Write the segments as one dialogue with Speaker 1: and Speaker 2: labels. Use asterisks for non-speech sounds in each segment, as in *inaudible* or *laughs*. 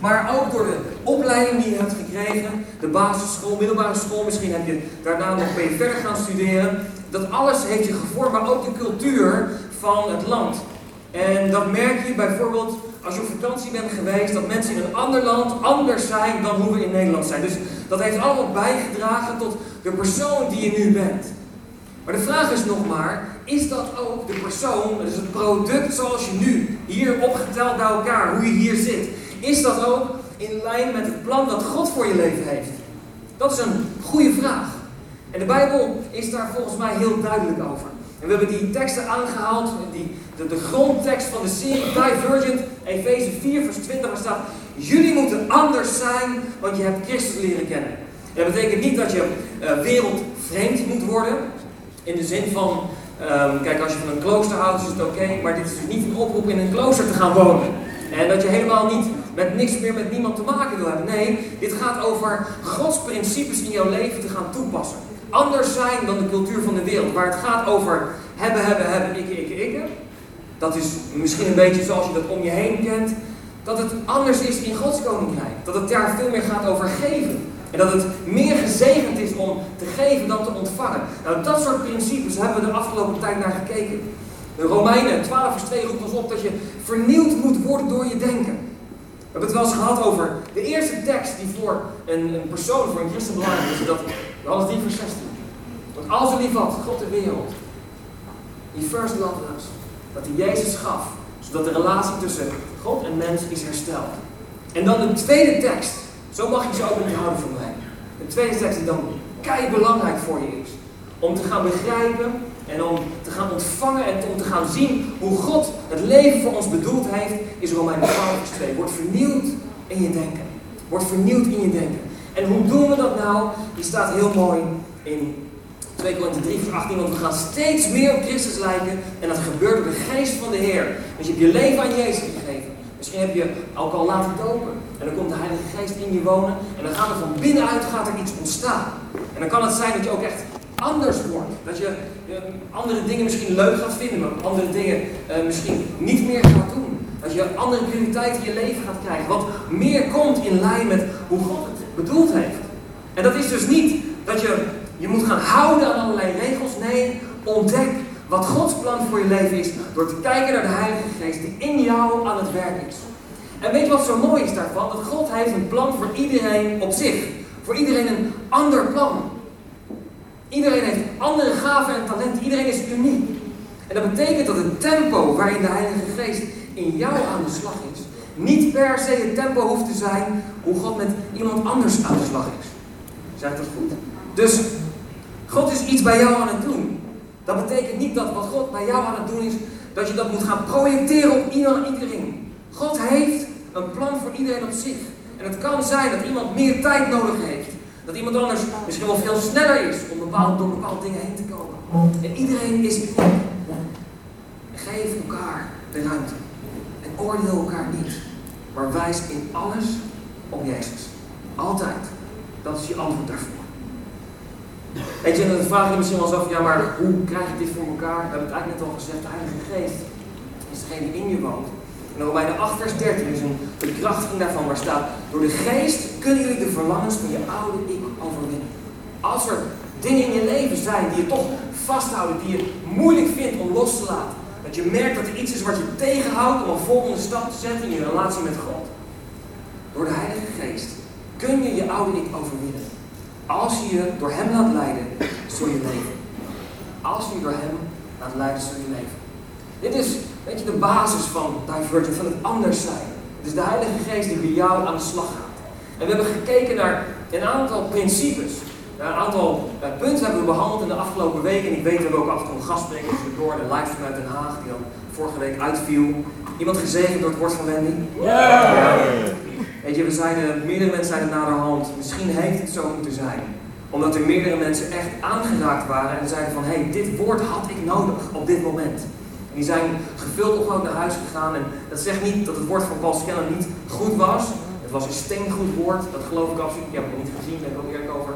Speaker 1: maar ook door de opleiding die je hebt gekregen, de basisschool, middelbare school, misschien heb je daarna nog ben verder gaan studeren. Dat alles heeft je gevormd, maar ook de cultuur van het land. En dat merk je bijvoorbeeld als je op vakantie bent geweest, dat mensen in een ander land anders zijn dan hoe we in Nederland zijn. Dus dat heeft allemaal bijgedragen tot de persoon die je nu bent. Maar de vraag is nog maar, is dat ook de persoon, dus het product zoals je nu hier opgeteld bij elkaar, hoe je hier zit, is dat ook in lijn met het plan dat God voor je leven heeft? Dat is een goede vraag. En de Bijbel is daar volgens mij heel duidelijk over. En we hebben die teksten aangehaald, die, de, grondtekst van de serie Divergent, Efeze 4, vers 20, waar staat: Jullie moeten anders zijn, want je hebt Christus leren kennen. En dat betekent niet dat je uh, wereldvreemd moet worden, in de zin van, um, kijk, als je van een klooster houdt, is het oké, maar dit is dus niet een oproep in een klooster te gaan wonen. En dat je helemaal niet met niks meer met niemand te maken wil hebben. Nee, dit gaat over Gods principes in jouw leven te gaan toepassen anders zijn dan de cultuur van de wereld. Waar het gaat over hebben, hebben, hebben, ikke, ikke, ikke. Dat is misschien een beetje zoals je dat om je heen kent. Dat het anders is in Gods koninkrijk. Dat het daar veel meer gaat over geven. En dat het meer gezegend is om te geven dan te ontvangen. Nou, dat soort principes hebben we de afgelopen tijd naar gekeken. De Romeinen 12 vers 2 roept ons op dat je vernieuwd moet worden door je denken. We hebben het wel eens gehad over de eerste tekst die voor een, een persoon, voor een christen belangrijk is. Dat, Johannes 3 vers 16. Want als er lief had, God de wereld, die first loved us, dat hij Jezus gaf, zodat de relatie tussen God en mens is hersteld. En dan de tweede tekst, zo mag je ze ook niet houden van mij. De tweede tekst die dan kei belangrijk voor je is. Om te gaan begrijpen en om te gaan ontvangen en om te gaan zien hoe God het leven voor ons bedoeld heeft, is Romeinen 12 vers 2. Word vernieuwd in je denken. Word vernieuwd in je denken. En hoe doen we dat nou? Die staat heel mooi in 2 Korinther 3 vers 18, want we gaan steeds meer op Christus lijken en dat gebeurt door de geest van de Heer. Dus je hebt je leven aan Jezus gegeven. Misschien heb je ook al laten dopen. En dan komt de Heilige Geest in je wonen. En dan gaat er van binnenuit gaat er iets ontstaan. En dan kan het zijn dat je ook echt anders wordt. Dat je andere dingen misschien leuk gaat vinden, maar andere dingen uh, misschien niet meer gaat doen. Dat je andere prioriteiten in je leven gaat krijgen. Wat meer komt in lijn met hoe God het bedoeld heeft. En dat is dus niet dat je je moet gaan houden aan allerlei regels. Nee, ontdek wat Gods plan voor je leven is. Door te kijken naar de Heilige Geest die in jou aan het werk is. En weet je wat zo mooi is daarvan? Dat God heeft een plan voor iedereen op zich. Voor iedereen een ander plan. Iedereen heeft andere gaven en talenten. Iedereen is uniek. En dat betekent dat het tempo waarin de Heilige Geest in jou aan de slag is, niet per se het tempo hoeft te zijn hoe God met iemand anders aan de slag is. Zeg dat goed? Dus God is iets bij jou aan het doen. Dat betekent niet dat wat God bij jou aan het doen is, dat je dat moet gaan projecteren op iedereen. God heeft een plan voor iedereen op zich. En het kan zijn dat iemand meer tijd nodig heeft. Dat iemand anders misschien wel veel sneller is om bepaald, door bepaalde dingen heen te komen. En iedereen is uniek. Geef elkaar de ruimte. En oordeel elkaar niet. Maar wijs in alles op Jezus. Altijd. Dat is je antwoord daarvoor. Weet je, dan vraag je misschien wel eens af, ja maar hoe krijg je dit voor elkaar? We hebben het eigenlijk net al gezegd, de Heilige Geest is degene die in je woont. En de 8 vers 13 is een bekrachtiging daarvan waar staat, door de Geest kunnen jullie de verlangens van je oude ik overwinnen. Als er dingen in je leven zijn die je toch vasthouden, die je moeilijk vindt om los te laten. Dat je merkt dat er iets is wat je tegenhoudt om een volgende stap te zetten in je relatie met God. Door de Heilige Geest kun je je oude ik overwinnen. Als je je door Hem laat leiden, zul je leven. Als je je door Hem laat leiden, zul je leven. Dit is, weet je, de basis van Divergent, van het anders zijn. Het is de Heilige Geest die bij jou aan de slag gaat. En we hebben gekeken naar een aantal principes. Een aantal uh, punten hebben we behandeld in de afgelopen weken. En ik weet dat we ook af en toe een gastspreker door de live vanuit Den Haag, die dan vorige week uitviel. Iemand gezegend door het woord van Wendy? Ja! Weet je, we zeiden, meerdere mensen zeiden naderhand, misschien heeft het zo moeten zijn. Omdat er meerdere mensen echt aangeraakt waren en zeiden van, hé, hey, dit woord had ik nodig op dit moment. Die zijn gevuld op naar huis gegaan. En dat zegt niet dat het woord van Paul Scanner niet goed was. Het was een steengoed woord, dat geloof ik absoluut. Ik heb het niet gezien, daar ben ik ook eerlijk over.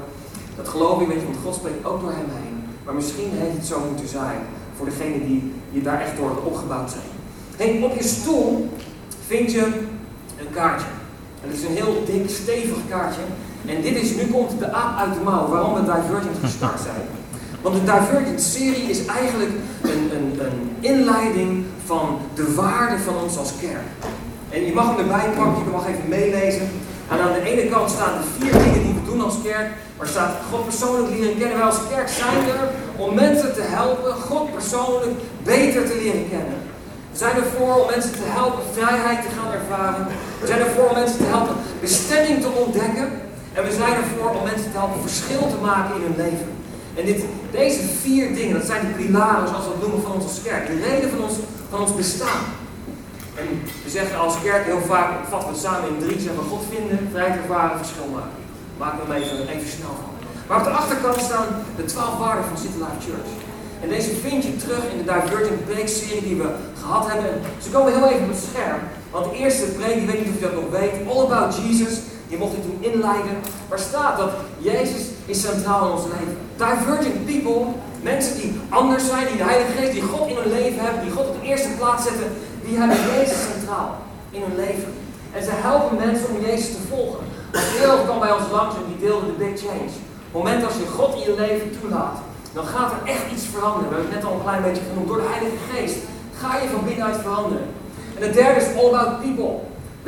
Speaker 1: Dat geloof ik, weet je, want God spreekt ook door hem heen. Maar misschien heeft het zo moeten zijn voor degenen die, die daar echt door opgebouwd zijn. Hey, op je stoel vind je een kaartje. En het is een heel dik, stevig kaartje. En dit is, nu komt de aap uit de mouw, waarom we Divergent gestart zijn. Want de Divergent-serie is eigenlijk een, een, een inleiding van de waarde van ons als kerk. En je mag hem erbij pakken, je mag even meelezen. En aan de ene kant staan de vier dingen die we doen als kerk. Waar staat God persoonlijk leren kennen. Wij als kerk zijn er om mensen te helpen God persoonlijk beter te leren kennen. We zijn ervoor om mensen te helpen vrijheid te gaan ervaren. We zijn ervoor om mensen te helpen bestemming te ontdekken. En we zijn ervoor om mensen te helpen verschil te maken in hun leven. En dit, deze vier dingen, dat zijn de pilaren, zoals we het noemen, van als kerk. De reden van ons, van ons bestaan. En we zeggen als kerk heel vaak, vatten we samen in drie, zeggen we God vinden, vrijheid ervaren, verschil maken. Maak er even, even snel van. Maar op de achterkant staan de twaalf waarden van City Church. En deze vind je terug in de Divergent Preek-serie die we gehad hebben. Ze komen heel even op het scherm. Want de eerste preek, ik weet niet of je dat nog weet, All About Jesus, die mocht ik toen inleiden. Waar staat dat Jezus is centraal in ons leven. Divergent people, mensen die anders zijn, die de Heilige Geest, die God in hun leven hebben, die God op de eerste plaats zetten, die hebben Jezus centraal in hun leven. En ze helpen mensen om Jezus te volgen. De wereld kwam bij ons langs en die deelde de big change. Op het moment als je God in je leven toelaat, dan gaat er echt iets veranderen. We hebben het net al een klein beetje genoemd. Door de Heilige Geest ga je van binnenuit veranderen. En het derde is all about people.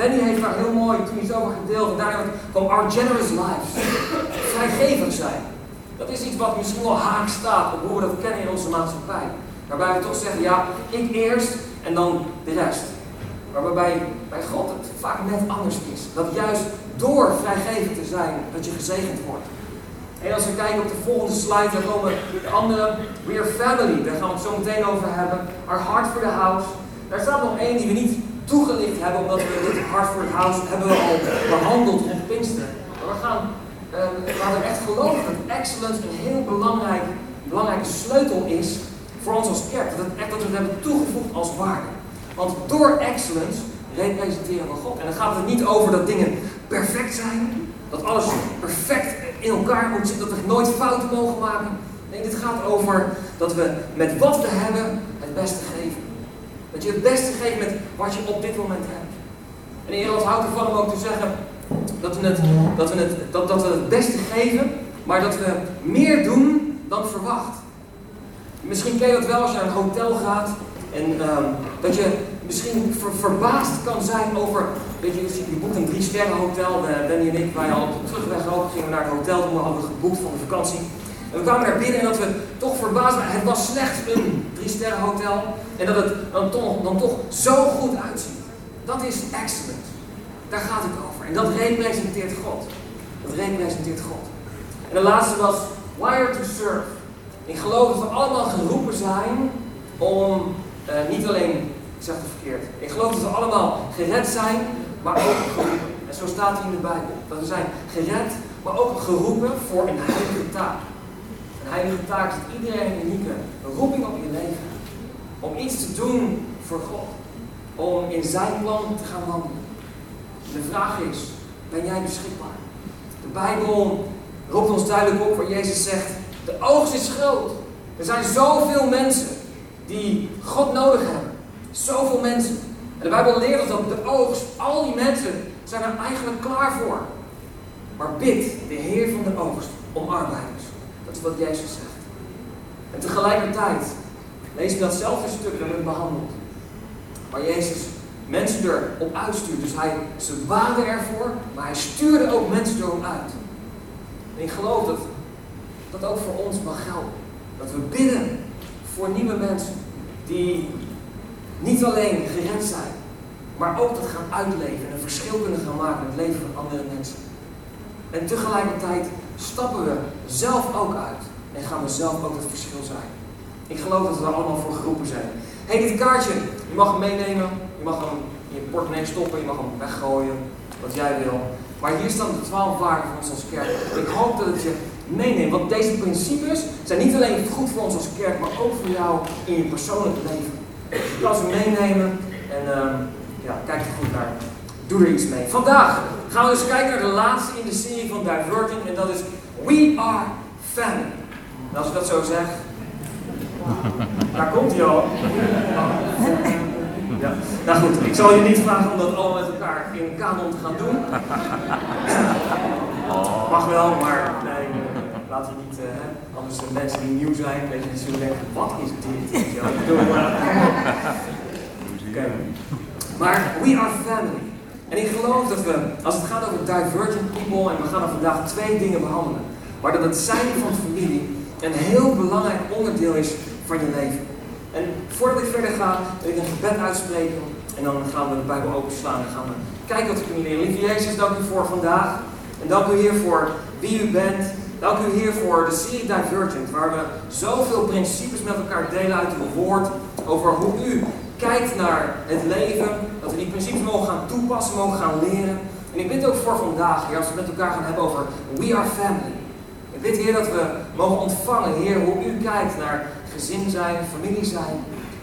Speaker 1: Benny heeft daar heel mooi toen iets over gedeeld. En daarin kwam our generous lives. *laughs* Vrijgevig zijn. Dat is iets wat misschien wel haak staat op hoe we dat kennen in onze maatschappij. Waarbij we toch zeggen, ja, ik eerst en dan de rest. Maar waarbij bij God het vaak net anders is. Dat juist door vrijgevig te zijn, dat je gezegend wordt. En als we kijken op de volgende slide, dan komen de andere. We are family, daar gaan we het zo meteen over hebben. Our heart for the house. Daar staat nog één die we niet toegelicht hebben, omdat we dit Heart for the House hebben we al behandeld op Pinkster. Maar we gaan uh, laten echt geloven dat excellence een heel belangrijk, belangrijke sleutel is voor ons als kerk. Dat, echt, dat we het hebben toegevoegd als waarde. Want door excellence representeren we God. En dan gaat het niet over dat dingen perfect zijn, dat alles perfect in elkaar moet zitten, dat we nooit fouten mogen maken. Nee, dit gaat over dat we met wat we hebben het beste geven. Dat je het beste geeft met wat je op dit moment hebt. En Nederland houdt ervan om ook te zeggen dat we, het, dat, we het, dat, dat we het beste geven, maar dat we meer doen dan verwacht. Misschien ken je dat wel als je naar een hotel gaat en um, dat je misschien ver, verbaasd kan zijn over, weet je, je boekt een drie sterren hotel, Benny en ik, wij al op de terugweg ook, gingen naar het hotel toen we hadden geboekt voor de vakantie. En we kwamen naar binnen en dat we toch verbaasd waren. Het was slechts een drie sterren hotel. En dat het dan toch, dan toch zo goed uitziet. Dat is excellent. Daar gaat het over. En dat representeert God. Dat representeert God. En de laatste was Wired to Serve. Ik geloof dat we allemaal geroepen zijn om uh, niet alleen, ik zeg het verkeerd, ik geloof dat we allemaal gered zijn, maar ook geroepen. En zo staat het in de Bijbel. Dat we zijn gered, maar ook geroepen voor een heilige taak. Een heilige taak is iedereen een unieke roeping op je leven. Om iets te doen voor God. Om in zijn plan te gaan wandelen. De vraag is, ben jij beschikbaar? De Bijbel roept ons duidelijk op waar Jezus zegt, de oogst is groot. Er zijn zoveel mensen die God nodig hebben. Zoveel mensen. En de Bijbel leert ons dat de oogst, al die mensen zijn er eigenlijk klaar voor. Maar bid de Heer van de oogst om arbeiders. Dat is wat Jezus zegt. En tegelijkertijd lees je datzelfde stuk dat we behandeld. Waar Jezus mensen erop uitstuurt. Dus hij, ze baden ervoor, maar hij stuurde ook mensen erop uit. En ik geloof dat dat ook voor ons mag gelden. Dat we bidden voor nieuwe mensen die niet alleen gered zijn, maar ook dat gaan uitleven en een verschil kunnen gaan maken in het leven van andere mensen. En tegelijkertijd stappen we zelf ook uit en gaan we zelf ook het verschil zijn. Ik geloof dat we er allemaal voor geroepen zijn. Hé, hey, dit kaartje, je mag hem meenemen, je mag hem in je portemonnee stoppen, je mag hem weggooien, wat jij wil. Maar hier staan de twaalf waarden van ons als kerk. Ik hoop dat het je meeneemt, want deze principes zijn niet alleen goed voor ons als kerk, maar ook voor jou in je persoonlijke leven. Je kan ze meenemen en uh, ja, kijk er goed naar. Doe er iets mee. Vandaag gaan we dus kijken naar de laatste in de serie van Diverging en dat is We Are Family. En als ik dat zo zeg, *laughs* daar komt hij al. Ja. Nou goed, ik zal je niet vragen om dat allemaal met elkaar in kanon te gaan doen. Mag wel, maar nee, eh, laten we niet, uh, anders de mensen die nieuw zijn, weet je, die zullen denken, wat is dit? Oké. Maar we are family. En ik geloof dat we, als het gaat over divergent people, en we gaan er vandaag twee dingen behandelen, maar dat het zijn van familie een heel belangrijk onderdeel is van je leven. En voordat ik verder ga, wil ik een gebed uitspreken. En dan gaan we de Bijbel openslaan en gaan we kijken wat we kunnen leren. Lieve Jezus, dank u voor vandaag. En dank u Heer voor wie u bent. Dank u Heer voor de serie Divergent, waar we zoveel principes met elkaar delen uit uw woord. Over hoe u kijkt naar het leven. Dat we die principes mogen gaan toepassen, mogen gaan leren. En ik bid ook voor vandaag, Heer, als we met elkaar gaan hebben over We Are Family. Ik bid, Heer, dat we mogen ontvangen, Heer, hoe u kijkt naar gezin zijn, familie zijn.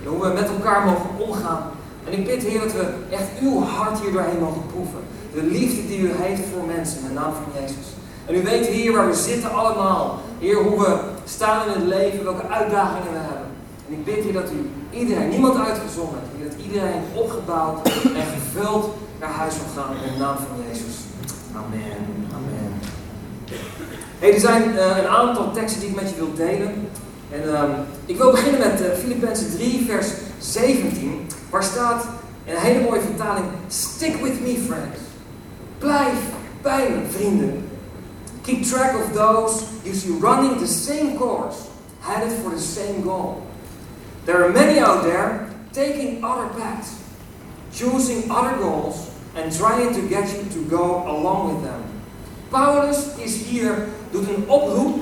Speaker 1: En hoe we met elkaar mogen omgaan. En ik bid, Heer, dat we echt uw hart hier doorheen mogen proeven. De liefde die u heeft voor mensen, in de naam van Jezus. En u weet, Heer, waar we zitten allemaal. Heer, hoe we staan in het leven, welke uitdagingen we hebben. En ik bid, Heer, dat u iedereen, niemand uitgezonderd, dat iedereen opgebouwd en gevuld naar huis zal gaan in de naam van Jezus. Amen. Amen. Hey, er zijn uh, een aantal teksten die ik met je wil delen. En um, ik wil beginnen met uh, Filippenzen 3, vers 17, waar staat een hele mooie vertaling: Stick with me, friends. Blijf bij me, vrienden. Keep track of those you see running the same course, headed for the same goal. There are many out there taking other paths, choosing other goals, and trying to get you to go along with them. Paulus is hier, doet een oproep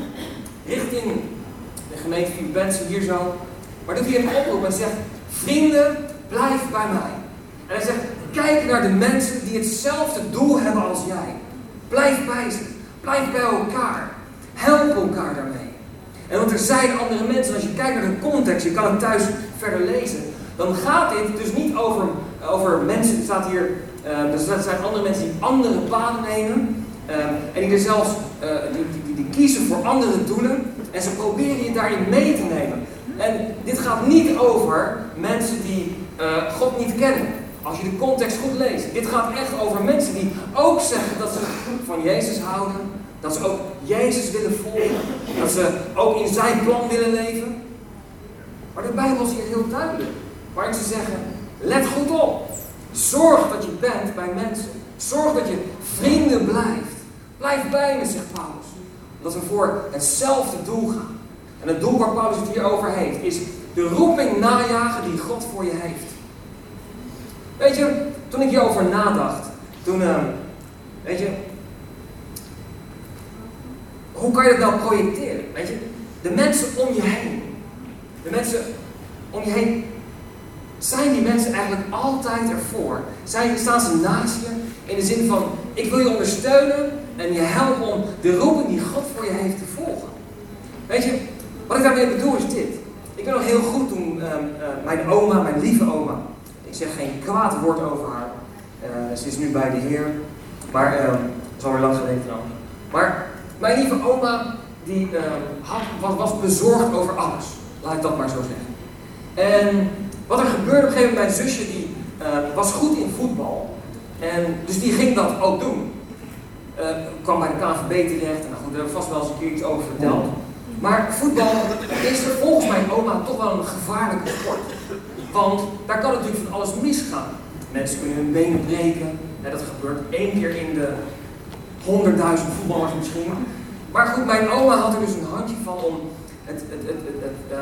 Speaker 1: richting de gemeente Filippenzen hier zo. Maar doet hij een oproep en zegt, vrienden, blijf bij mij. En hij zegt, kijk naar de mensen die hetzelfde doel hebben als jij. Blijf bij ze. Blijf bij elkaar. Help elkaar daarmee. En want er zijn andere mensen, als je kijkt naar de context, je kan het thuis verder lezen, dan gaat dit dus niet over, over mensen, er staat hier, dat zijn andere mensen die andere paden nemen, uh, en die er zelfs, uh, die, die, die, kiezen voor andere doelen, en ze proberen je daarin mee te nemen. En dit gaat niet over mensen die God niet kennen. Als je de context goed leest. Dit gaat echt over mensen die ook zeggen dat ze van Jezus houden. Dat ze ook Jezus willen volgen. Dat ze ook in zijn plan willen leven. Maar de Bijbel is hier heel duidelijk. Waarin ze zeggen, let goed op. Zorg dat je bent bij mensen. Zorg dat je vrienden blijft. Blijf bij me, zegt Paulus. Dat we voor hetzelfde doel gaan. En het doel waar Paulus het hier over heeft, is de roeping najagen die God voor je heeft. Weet je, toen ik hierover nadacht, toen, uh, weet je, hoe kan je dat nou projecteren? Weet je, de mensen om je heen, de mensen om je heen, zijn die mensen eigenlijk altijd ervoor? Zijn, staan ze naast je in de zin van, ik wil je ondersteunen en je helpen om de roeping die God voor je heeft te volgen? Weet je, wat ik daarmee bedoel is dit. Ik ben nog heel goed toen uh, uh, mijn oma, mijn lieve oma, ik zeg geen kwaad woord over haar. Uh, ze is nu bij de Heer. Maar, uh, dat is alweer lang geleden trouwens. Maar mijn lieve oma, die uh, had, was, was, bezorgd over alles. Laat ik dat maar zo zeggen. En wat er gebeurde op een gegeven moment, mijn zusje die was goed in voetbal. En, dus die ging dat ook doen. kwam bij de KVB terecht. En nou goed, daar heb ik vast wel eens een keer iets over verteld. Maar voetbal is er volgens mijn oma toch wel een gevaarlijke sport. Want daar kan natuurlijk van alles misgaan. Mensen kunnen hun benen breken. Dat gebeurt één keer in de honderdduizend voetballers misschien. Maar goed, mijn oma had er dus een handje van om, het, het, het, uh,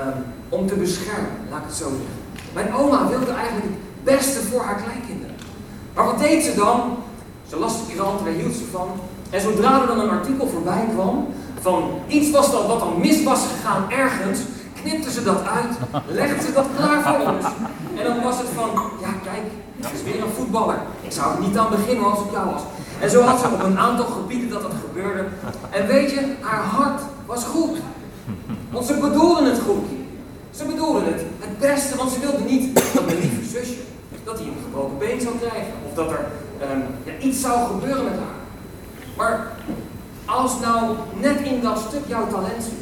Speaker 1: om te beschermen, laat ik het zo zeggen. Mijn oma wilde eigenlijk het beste voor haar kleinkinderen. Maar wat deed ze dan? Ze las de krant, daar hield ze van. En zodra er dan een artikel voorbij kwam van iets was dan wat dan mis was gegaan ergens, knipten ze dat uit, *laughs* legden ze dat klaar voor ons. En dan was het van, ja kijk, het is weer een voetballer. Ik zou er niet aan beginnen als ik jou was. En zo had ze op een aantal gebieden dat dat gebeurde. En weet je, haar hart was goed. Want ze bedoelden het goed. Ze bedoelden het beste, want ze wilde niet dat mijn lieve zusje, dat hij een gebroken been zou krijgen. Of dat er ja, iets zou gebeuren met haar. Maar als nou net in dat stuk jouw talent zit,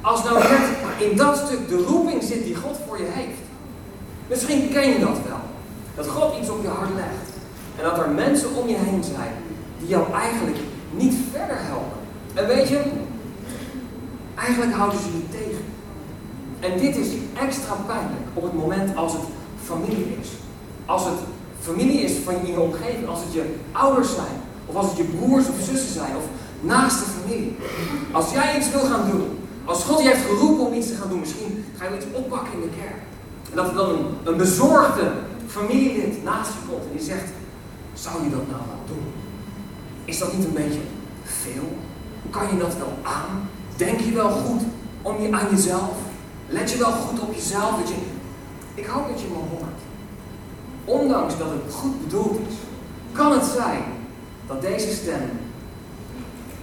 Speaker 1: als nou net in dat stuk de roeping zit die God voor je heeft. Misschien ken je dat wel. Dat God iets op je hart legt. En dat er mensen om je heen zijn die jou eigenlijk niet verder helpen. En weet je, eigenlijk houden ze je. En dit is extra pijnlijk op het moment als het familie is. Als het familie is van je omgeving, als het je ouders zijn, of als het je broers of zussen zijn, of naaste familie. Als jij iets wil gaan doen, als God je heeft geroepen om iets te gaan doen, misschien ga je iets oppakken in de kerk. En dat er dan een, een bezorgde familielid naast je komt en die zegt, zou je dat nou wel doen? Is dat niet een beetje veel? Kan je dat wel aan? Denk je wel goed om je, aan jezelf? Let je wel goed op jezelf? Dat je, ik hoop dat je me hoort. Ondanks dat het goed bedoeld is, kan het zijn dat deze stem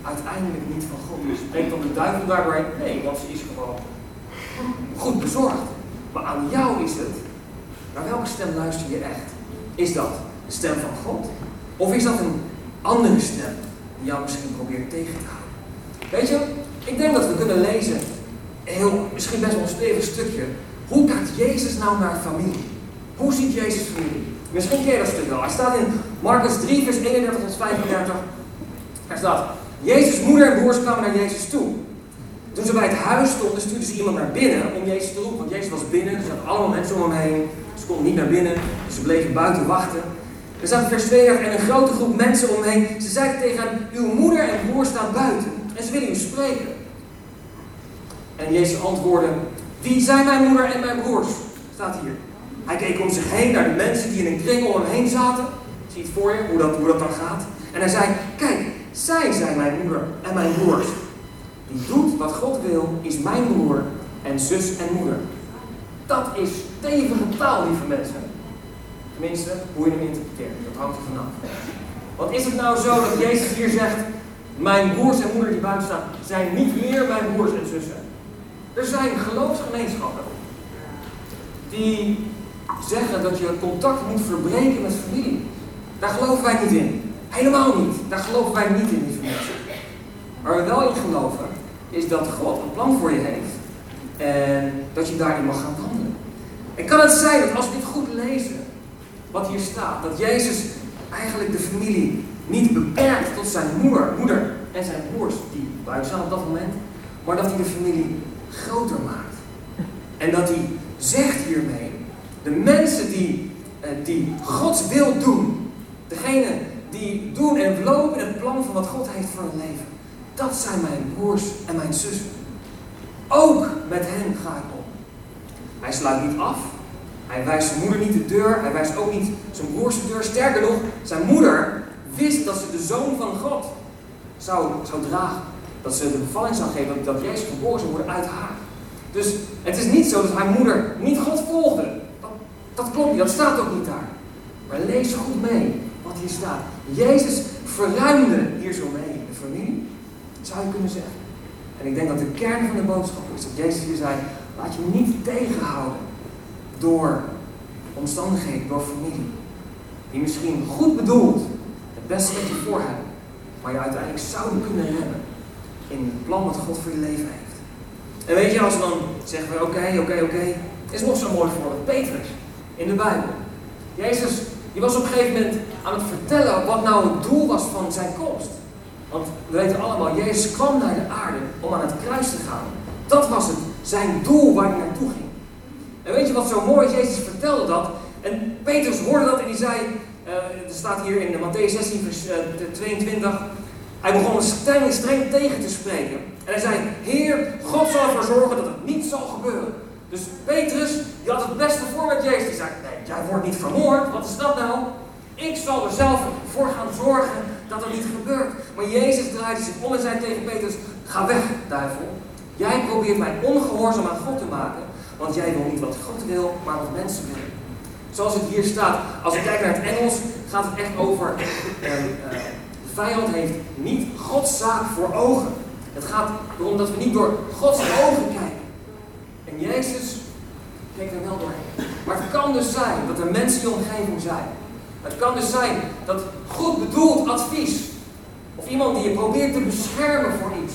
Speaker 1: uiteindelijk niet van God is. Spreekt dan de duivel daarbij? Nee, want ze is gewoon goed bezorgd. Maar aan jou is het, naar welke stem luister je echt? Is dat de stem van God? Of is dat een andere stem die jou misschien probeert tegen te houden? Weet je, ik denk dat we kunnen lezen, heel, misschien best wel een stevig stukje. Hoe kijkt Jezus nou naar familie? Hoe ziet Jezus familie? Misschien ken je dat stuk wel. Hij staat in Marcus 3, vers 31 tot 35. Er staat, Jezus' moeder en broers kwamen naar Jezus toe. Toen ze bij het huis stonden, stuurden ze iemand naar binnen om Jezus te roepen. Want Jezus was binnen, er zaten allemaal mensen om hem heen. Ze konden niet naar binnen, dus ze bleven buiten wachten. Er staat vers 32 en een grote groep mensen om hem heen. Ze zeiden tegen hem, uw moeder en broer staan buiten en ze willen u spreken. En Jezus antwoordde, wie zijn mijn moeder en mijn broers? Staat hier. Hij keek om zich heen naar de mensen die in een kring om hem heen zaten. Zie het voor je, hoe dat, hoe dat dan gaat. En hij zei, kijk, zij zijn mijn moeder en mijn broers. Die doet wat God wil, is mijn broer en zus en moeder. Dat is stevige taal, lieve mensen. Tenminste, hoe je hem interpreteert. Dat hangt er vanaf. Wat is het nou zo dat Jezus hier zegt, mijn broers en moeder die buiten staan, zijn niet meer mijn broers en zussen. Er zijn geloofsgemeenschappen die zeggen dat je contact moet verbreken met familie. Daar geloven wij niet in. Helemaal niet. Daar geloven wij niet in, lieve mensen. Waar we wel in geloven, is dat God een plan voor je heeft. En dat je daarin mag gaan wandelen. En kan het zijn dat als we dit goed lezen, wat hier staat, dat Jezus eigenlijk de familie niet beperkt tot zijn moeder, moeder en zijn broers, die buiten staan op dat moment, maar dat hij de familie groter maakt. En dat hij zegt hiermee, de mensen die, eh, die Gods wil doen, degene die doen en lopen in het plan van wat God heeft voor hun leven, dat zijn mijn broers en mijn zussen. Ook met hen ga ik om. Hij sluit niet af. Hij wijst zijn moeder niet de deur. Hij wijst ook niet zijn broers de deur. Sterker nog, zijn moeder wist dat ze de zoon van God zou, zou dragen. Dat ze de bevalling zou geven dat Jezus geboren zou worden uit haar. Dus het is niet zo dat haar moeder niet God volgde. Dat, dat klopt niet, dat staat ook niet daar. Maar lees goed mee wat hier staat. Jezus verruimde hier zo mee de familie, zou je kunnen zeggen. En ik denk dat de kern van de boodschap is dat Jezus hier zei, laat je niet tegenhouden door omstandigheden, door familie. Die misschien goed bedoeld het beste met je voor hebben, maar je uiteindelijk zouden kunnen redden in het plan wat God voor je leven heeft. En weet je, als we dan zeggen we oké, oké, oké, is nog zo'n mooi voorbeeld. Petrus in de Bijbel. Jezus, die was op een gegeven moment aan het vertellen wat nou het doel was van zijn komst. Want we weten allemaal, Jezus kwam naar de aarde om aan het kruis te gaan. Dat was het, zijn doel waar hij naartoe ging. En weet je wat zo mooi is? Jezus vertelde dat. En Petrus hoorde dat en die zei, uh, er staat hier in Matthäus 16 vers uh, 22, hij begon streng, streng tegen te spreken. En hij zei, Heer, God zal ervoor zorgen dat het niet zal gebeuren. Dus Petrus, die had het beste voor met Jezus. Die zei, nee, jij wordt niet vermoord. Wat is dat nou? Ik zal er zelf voor gaan zorgen dat er niet gebeurt. Maar Jezus draaide zich om en zei tegen Petrus, ga weg, duivel. Jij probeert mij ongehoorzaam aan God te maken. Want jij wil niet wat God wil, maar wat mensen willen. Zoals het hier staat, als ik kijk naar het Engels, gaat het echt over. Uh, uh, vijand heeft niet Gods zaak voor ogen. Het gaat erom dat we niet door Gods ogen kijken. En Jezus kijkt er wel doorheen. Maar het kan dus zijn dat er mensen in je omgeving zijn. Het kan dus zijn dat goed bedoeld advies, of iemand die je probeert te beschermen voor iets,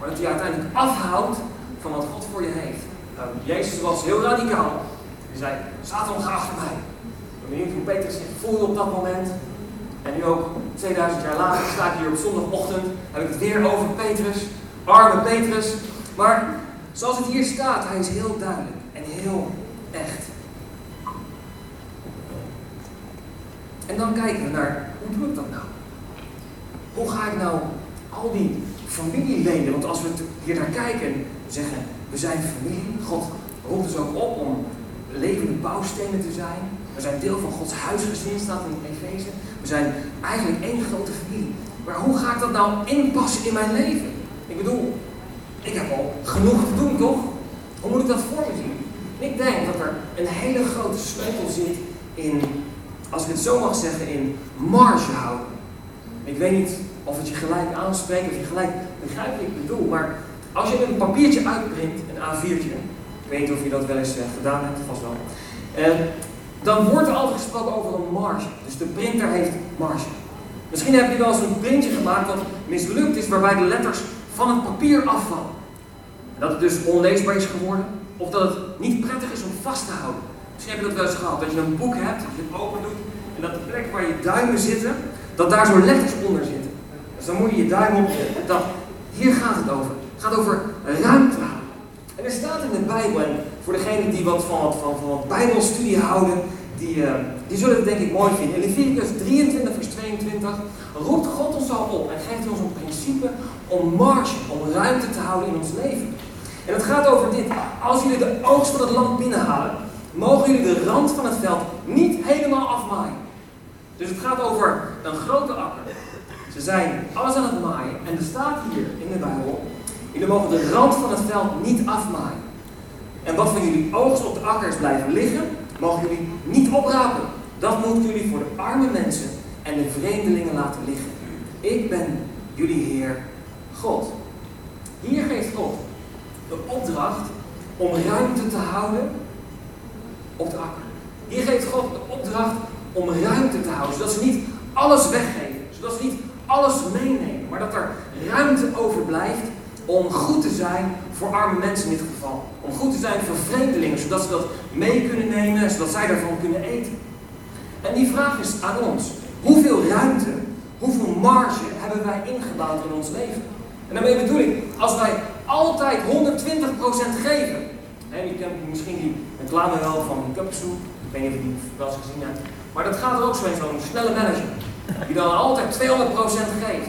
Speaker 1: maar dat je uiteindelijk afhoudt van wat God voor je heeft. Nou, Jezus was heel radicaal. Hij zei, Satan ga achter mij. hoe Petrus zich voelde op dat moment. En nu ook 2000 jaar later sta ik hier op zondagochtend. Heb ik het weer over Petrus. Arme Petrus. Maar zoals het hier staat, hij is heel duidelijk en heel echt. En dan kijken we naar, hoe doe ik dat nou? Hoe ga ik nou al die familieleden, want als we hier naar kijken, zeggen, we zijn familie, God roept ons ook op om levende bouwstenen te zijn. We zijn deel van Gods huisgezin, staat in Efeze. We zijn eigenlijk één grote familie. Maar hoe ga ik dat nou inpassen in mijn leven? Ik bedoel, ik heb al genoeg te doen, toch? Hoe moet ik dat voor me zien? ik denk dat er een hele grote sleutel zit in, als ik het zo mag zeggen, in marge houden. Ik weet niet of het je gelijk aanspreekt, of je gelijk begrijpt wat ik bedoel, maar als je een papiertje uitprint, een A4'tje, ik weet niet of je dat wel eens uh, gedaan hebt, vast wel, uh, dan wordt er altijd gesproken over een marge. Dus de printer heeft marge. Misschien heb je wel eens een printje gemaakt dat mislukt is, waarbij de letters van het papier afvallen. En dat het dus onleesbaar is geworden, of dat het niet prettig is om vast te houden. Misschien heb je dat wel eens gehad, dat je een boek hebt, dat je het open doet, en dat de plek waar je duimen zitten, dat daar zo letters onder zitten. Dus dan moet je je duim op, dat, hier gaat het over. Het gaat over ruimte. En er staat in de Bijbel, voor degenen die wat van, van, van wat Bijbelstudie houden, die, uh, die zullen het denk ik mooi vinden. In Leviticus 23, vers 22 roept God ons al op en geeft ons een principe om marge, om ruimte te houden in ons leven. En het gaat over dit. Als jullie de oogst van het land binnenhalen, mogen jullie de rand van het veld niet helemaal afmaaien. Dus het gaat over een grote akker. Ze zijn alles aan het maaien. En er staat hier in de Bijbel, jullie mogen de rand van het veld niet afmaaien. En wat van jullie oogst op de akkers blijven liggen, mogen jullie niet oprapen. Dat moeten jullie voor de arme mensen en de vreemdelingen laten liggen. Ik ben jullie Heer God. Hier geeft God de opdracht om ruimte te houden op de akker. Hier geeft God de opdracht om ruimte te houden, zodat ze niet alles weggeven, zodat ze niet alles meenemen, maar dat er ruimte overblijft om goed te zijn voor arme mensen in dit geval. Om goed te zijn voor vreemdelingen, zodat ze dat mee kunnen nemen, zodat zij daarvan kunnen eten. En die vraag is aan ons, hoeveel ruimte, hoeveel marge hebben wij ingebouwd in ons leven? En daarmee bedoel ik, als wij altijd 120% geven. He, je kent misschien die reclame wel van cupsoep. Ik weet niet of je die wel eens gezien hebt. Maar dat gaat er ook zo in, zo'n snelle manager. Die dan altijd 200% geeft.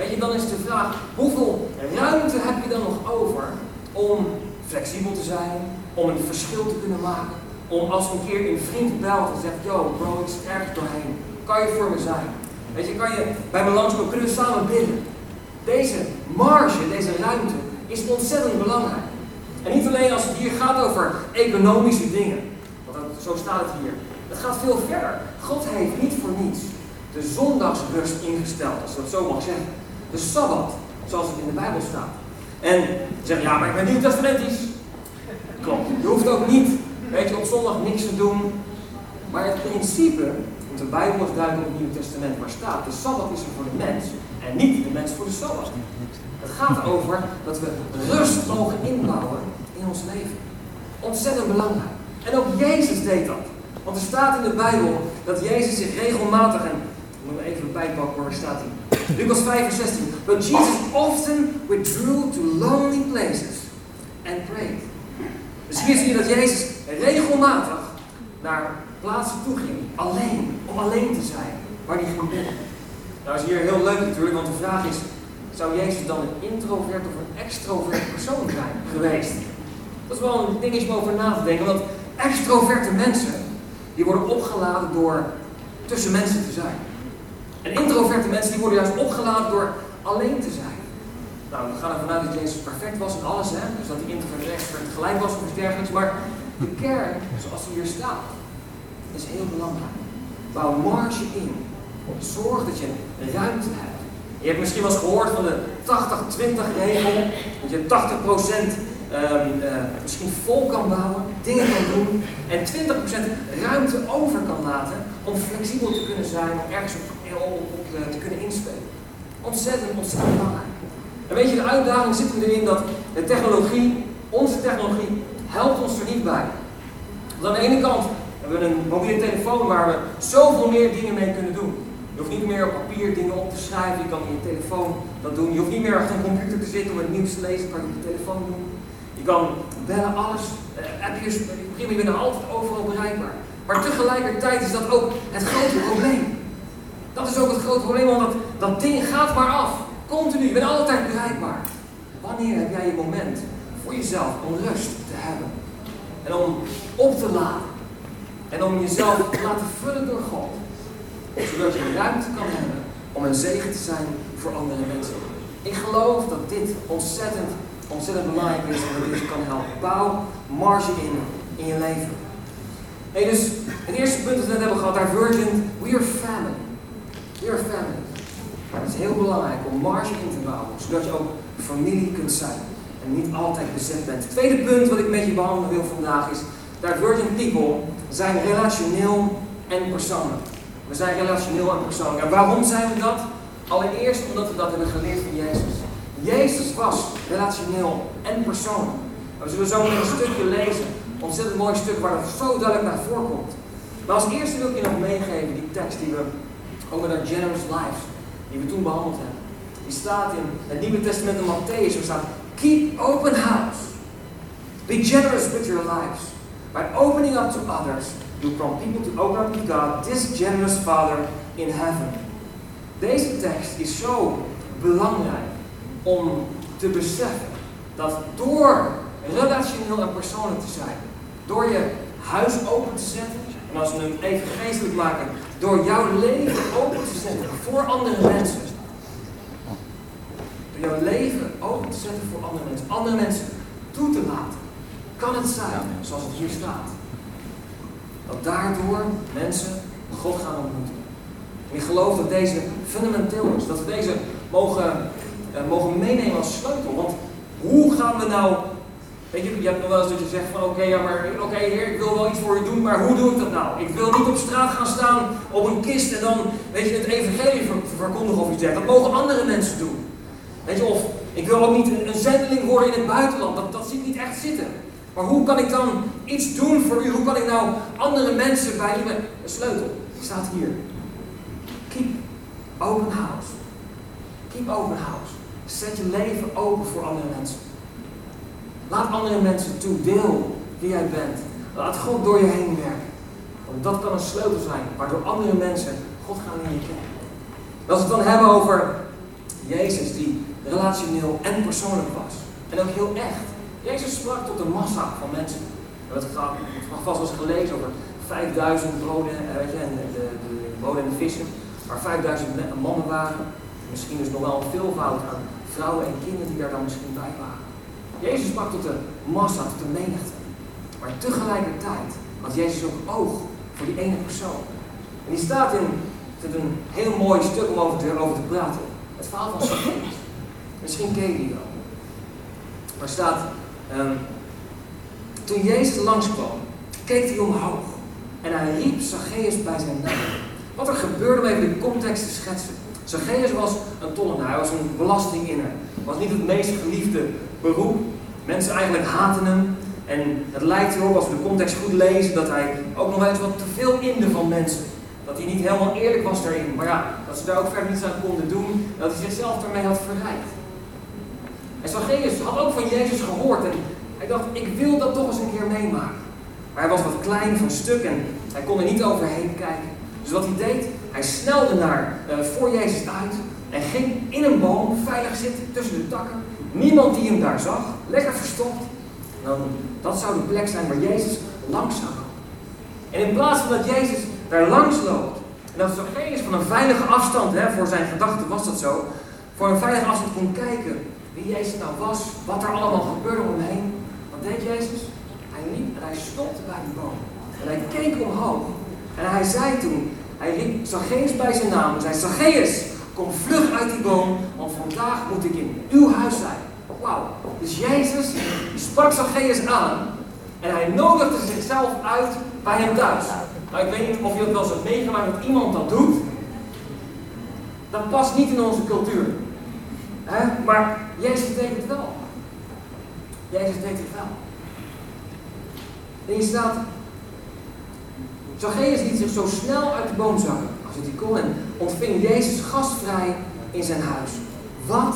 Speaker 1: Weet je, dan is de vraag, hoeveel ruimte heb je dan nog over om flexibel te zijn, om een verschil te kunnen maken, om als een keer een vriend belt en zegt, yo bro, ik sterk doorheen, kan je voor me zijn? Weet je, kan je bij me langskomen, kunnen we samen bidden? Deze marge, deze ruimte, is ontzettend belangrijk. En niet alleen als het hier gaat over economische dingen, want dat, zo staat het hier. Het gaat veel verder. God heeft niet voor niets de zondagsrust ingesteld, als je dat zo mag zeggen. De Sabbat, zoals het in de Bijbel staat. En zeg ja, maar ik ben nieuw testamentisch. Klopt. Je hoeft ook niet, weet je, op zondag niks te doen. Maar het principe, want de Bijbel is duidelijk in het Nieuwe Testament waar staat, de Sabbat is er voor de mens en niet de mens voor de Sabbat. Het gaat over dat we rust mogen inbouwen in ons leven. Ontzettend belangrijk. En ook Jezus deed dat. Want er staat in de Bijbel dat Jezus zich regelmatig, en ik moet even bijpakken waar staat hij. Lucas 5 vers 16. But Jesus often withdrew to lonely places and prayed. Dus hier zie je dat Jezus regelmatig naar plaatsen toe ging, alleen, om alleen te zijn, waar hij ging bidden. Nou is hier heel leuk natuurlijk, want de vraag is, zou Jezus dan een introvert of een extrovert persoon zijn geweest? Dat is wel een dingetje om over na te denken, want extroverte mensen, die worden opgeladen door tussen mensen te zijn. En introverte mensen, die worden juist opgeladen door alleen te zijn. Nou, we gaan ervan uit dat Jezus perfect was in alles, hè? dus dat die introvert en gelijk was of iets. Maar de kern, zoals die hier staat, is heel belangrijk. Bouw marge in. Zorg dat je ruimte hebt. Je hebt misschien wel eens gehoord van de 80-20 regel. Dat je 80% um, uh, misschien vol kan bouwen, dingen kan doen. En 20% ruimte over kan laten om flexibel te kunnen zijn, om ergens op, op, op te kunnen inspelen. Ontzettend, ontzettend belangrijk. En weet je, de uitdaging zit erin dat de technologie, onze technologie, helpt ons er niet bij. Want aan de ene kant We hebben een mobiele telefoon waar we zoveel meer dingen mee kunnen doen. Je hoeft niet meer op papier dingen op te schrijven, je kan in je telefoon dat doen. Je hoeft niet meer achter een computer te zitten om het nieuws te lezen, kan je op telefoon doen. Je kan bellen, alles, uh, appjes, prima, je bent altijd overal bereikbaar. Maar tegelijkertijd is dat ook het grote probleem. Dat is ook het grote probleem, want dat, ding gaat maar af. Continu, je bent altijd bereikbaar. Wanneer heb jij je moment voor jezelf om rust te hebben? En om op te laden. En om jezelf te laten vullen door God. Zodat je ruimte kan hebben om een zegen te zijn voor andere mensen. Ik geloof dat dit ontzettend, ontzettend belangrijk is en dat dit je kan helpen. Bouw marge in in je leven. Hey, dus het eerste punt dat we net hebben gehad, Divergent, we are family. Are family. Het is heel belangrijk om marge in te bouwen, zodat je ook familie kunt zijn en niet altijd bezet bent. Het tweede punt wat ik met je behandelen wil vandaag is, Divergent people zijn relationeel en persoonlijk. We zijn relationeel en persoonlijk. En waarom zijn we dat? Allereerst omdat we dat hebben geleerd van Jezus. Jezus was relationeel en persoonlijk. we zullen zo een stukje lezen. Ontzettend mooi stuk waar dat zo duidelijk naar voren komt. Maar als eerste wil ik je nog meegeven die tekst die we over naar Generous Lives, die we toen behandeld hebben. Die staat in het Nieuwe Testament in Matthäus. Er staat: Keep open house. Be generous with your lives. By opening up to others, you prompt people to open up to God, this generous Father in heaven. Deze tekst is zo belangrijk om te beseffen dat door relationeel en persoonlijk te zijn, door je huis open te zetten, en als we het even geestelijk maken, door jouw leven open te zetten voor andere mensen. Door jouw leven open te zetten voor andere mensen, andere mensen toe te laten, kan het zijn, zoals het hier staat, dat daardoor mensen God gaan ontmoeten. En ik geloof dat deze fundamenteel is, dat we deze mogen, uh, mogen meenemen als sleutel. Want hoe gaan we nou Weet je, je hebt nog wel eens dat je zegt van oké, ja maar oké heer, ik wil wel iets voor je doen, maar hoe doe ik dat nou? Ik wil niet op straat gaan staan op een kist en dan, weet je, het evangelie verkondigen of iets dergelijks. Dat mogen andere mensen doen. Weet je, of ik wil ook niet een, zendeling worden in het buitenland, dat, dat zie ik niet echt zitten. Maar hoe kan ik dan iets doen voor u? Hoe kan ik nou andere mensen bij u... Een sleutel staat hier. Keep open house. Keep open house. Zet je leven open voor andere mensen. Laat andere mensen toe. Deel wie jij bent. Laat God door je heen werken. Want dat kan een sleutel zijn waardoor andere mensen God gaan leren kennen. als we het dan hebben over Jezus die relationeel en persoonlijk was. En ook heel echt. Jezus sprak tot een massa van mensen. Hebben het vast wel eens gelezen over 5000 broden eh, weet je, en de, de, de broden en de vissen. Waar 5000 mannen waren. Misschien is nog wel een veelvoud aan vrouwen en kinderen die daar dan misschien bij waren. Jezus sprak tot de massa, tot de menigte. Maar tegelijkertijd had Jezus ook oog voor die ene persoon. En die staat in het een heel mooi stuk om over te, praten. Het verhaal van Zacchaeus. Misschien ken je die wel. Maar staat, um, toen Jezus langskwam, keek hij omhoog. En hij riep Zacchaeus bij zijn naam. Wat er gebeurde om even de context te schetsen. Zacchaeus was een tollenaar, hij was een belastinginner. Was niet het meest geliefde beroep. Mensen eigenlijk haten hem. En het lijkt erop, als we de context goed lezen, dat hij ook nog wel eens wat te veel inde van mensen. Dat hij niet helemaal eerlijk was daarin. Maar ja, dat ze daar ook verder niets aan konden doen. Dat hij zichzelf daarmee had verrijkt. En Zacchaeus had ook van Jezus gehoord. En hij dacht, ik wil dat toch eens een keer meemaken. Maar hij was wat klein van stuk en hij kon er niet overheen kijken. Dus wat hij deed, hij snelde naar uh, voor Jezus uit en ging in een boom veilig zitten tussen de takken. Niemand die hem daar zag, lekker verstopt. Dan, dat zou de plek zijn waar Jezus langs zou gaan. En in plaats van dat Jezus daar langs loopt, en dat Zacchaeus van een veilige afstand, hè, voor zijn gedachten was dat zo, voor een veilige afstand kon kijken wie Jezus nou was, wat er allemaal gebeurde om hem heen. Wat deed Jezus? Hij liep en hij stopte bij die boom. En hij keek omhoog. En hij zei toen, hij riep Zacchaeus bij zijn naam en zei, Zacchaeus, kom vlug uit die boom, want vandaag moet ik in uw huis zijn. Wauw. Dus Jezus sprak Zacchaeus aan en hij nodigde zichzelf uit bij hem thuis. Nou, ik weet niet of je dat wel eens hebt meegemaakt dat iemand dat doet. Dat past niet in onze cultuur. He? Maar Jezus deed het wel. Jezus deed het wel. En je staat, Zacchaeus liet zich zo snel uit de boom zakken kon en ontving Jezus gastvrij in zijn huis. Wat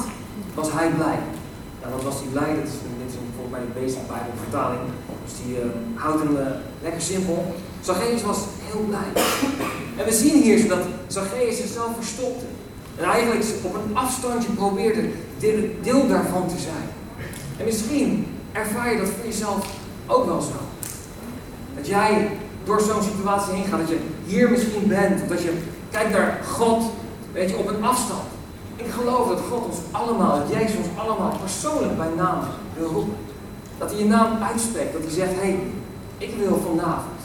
Speaker 1: was hij blij? Ja, wat was hij blij? Dat is, dit is volgens mij de basic Bible vertaling. Dus die uh, houdt hem uh, lekker simpel. Zacchaeus was heel blij. En we zien hier dat Zacchaeus zichzelf verstopte. En eigenlijk op een afstandje probeerde deel daarvan te zijn. En misschien ervaar je dat voor jezelf ook wel zo. Dat jij door zo'n situatie heen gaat, dat je hier misschien bent, dat je kijkt naar God, weet je, op een afstand. Ik geloof dat God ons allemaal, dat Jezus ons allemaal persoonlijk bij naam wil roepen. Dat hij je naam uitspreekt, dat hij zegt, hé, hey, ik wil vanavond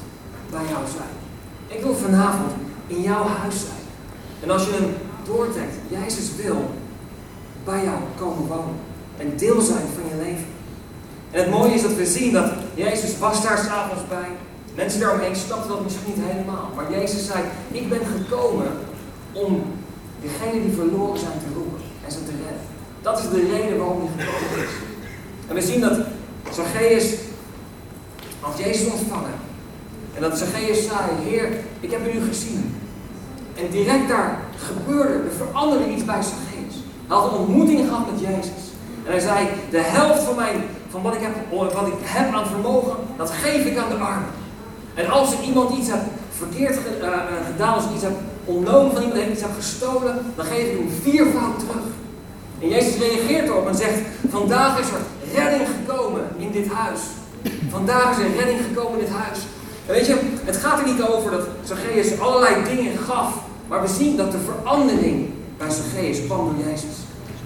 Speaker 1: bij jou zijn. Ik wil vanavond in jouw huis zijn. En als je hem doortrekt, Jezus wil bij jou komen wonen. En deel zijn van je leven. En het mooie is dat we zien dat Jezus was daar s'avonds bij. Mensen daaromheen snapten dat misschien niet helemaal. Maar Jezus zei, ik ben gekomen om degenen die verloren zijn te roepen en ze te redden. Dat is de reden waarom hij gekomen is. En we zien dat Zacchaeus had Jezus ontvangen. En dat Zacchaeus zei, Heer, ik heb u gezien. En direct daar gebeurde, er veranderde iets bij Zacchaeus. Hij had een ontmoeting gehad met Jezus. En hij zei, de helft van, mijn, van wat, ik heb, wat ik heb aan vermogen, dat geef ik aan de armen. En als ik iemand iets heb verkeerd uh, gedaan, als ik iets heb ontnomen van iemand, iets heb gestolen, dan geef ik hem viervoud terug. En Jezus reageert erop en zegt, vandaag is er redding gekomen in dit huis. Vandaag is er redding gekomen in dit huis. Weet je, het gaat er niet over dat Zacchaeus allerlei dingen gaf, maar we zien dat de verandering bij Zacchaeus kwam door Jezus.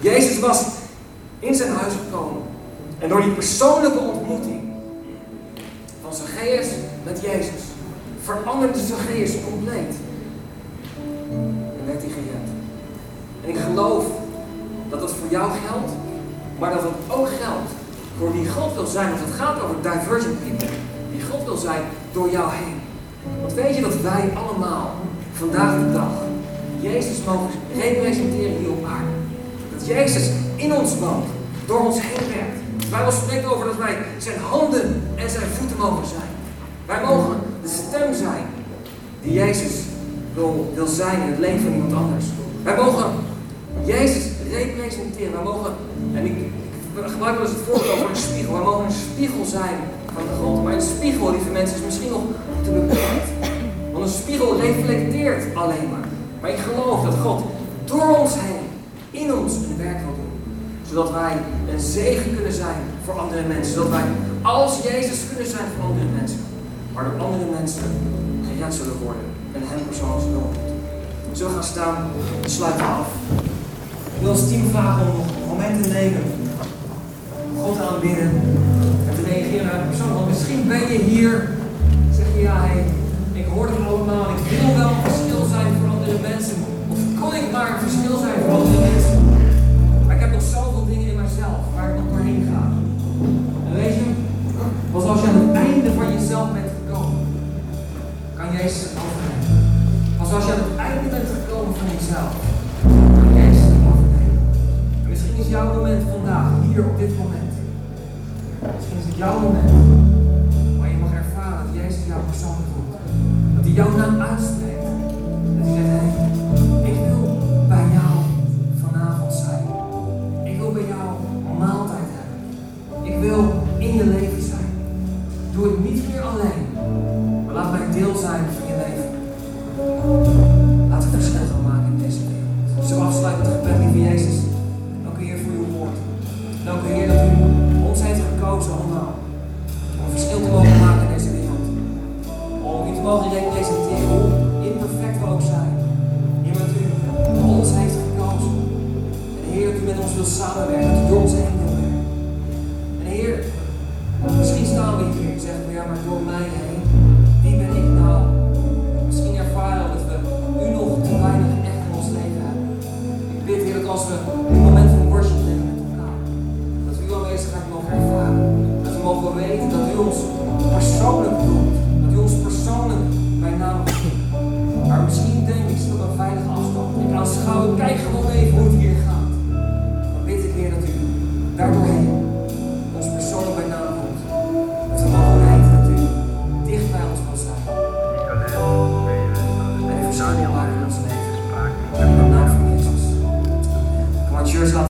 Speaker 1: Jezus was in zijn huis gekomen. En door die persoonlijke ontmoeting Zacchaeus met Jezus veranderde Zacchaeus compleet. En werd hij gered. En ik geloof dat dat voor jou geldt, maar dat het ook geldt voor wie God wil zijn. Want het gaat over divergent people. Die God wil zijn door jou heen. Want weet je dat wij allemaal vandaag de dag Jezus mogen representeren hier op aarde. Dat Jezus in ons woont, door ons heen werkt. De Bijbel spreekt over dat wij zijn handen en zijn voeten mogen zijn. Wij mogen de stem zijn die Jezus wil, wil zijn in het leven van iemand anders. Wij mogen Jezus representeren. Wij mogen, en ik, ik gebruik wel eens het voorbeeld van een spiegel. Wij mogen een spiegel zijn van de grond. Maar een spiegel, lieve mensen, is misschien nog te beperkt. Want een spiegel reflecteert alleen maar. Maar ik geloof dat God door ons heen, in ons, een werk wil. Zodat wij een zegen kunnen zijn voor andere mensen. Zodat wij als Jezus kunnen zijn voor andere mensen. Maar door andere mensen gered zullen worden. En hem persoonlijk zullen. We zullen gaan staan en sluiten af. Ik wil ons team vragen om een moment te nemen. God aanbidden. En te reageren naar de persoon. Want misschien ben je hier. Zeg je ja, hey, ik hoor het allemaal. Ik wil wel verschil zijn voor andere mensen. Of kon ik maar verschil zijn voor andere mensen? Jezelf, kan Jezus overnemen. En misschien is jouw moment vandaag, hier op dit moment. Misschien is het jouw moment. Maar je mag ervaren dat Jezus jou persoonlijk roept. Dat hij jouw naam uitspreekt. Dat hij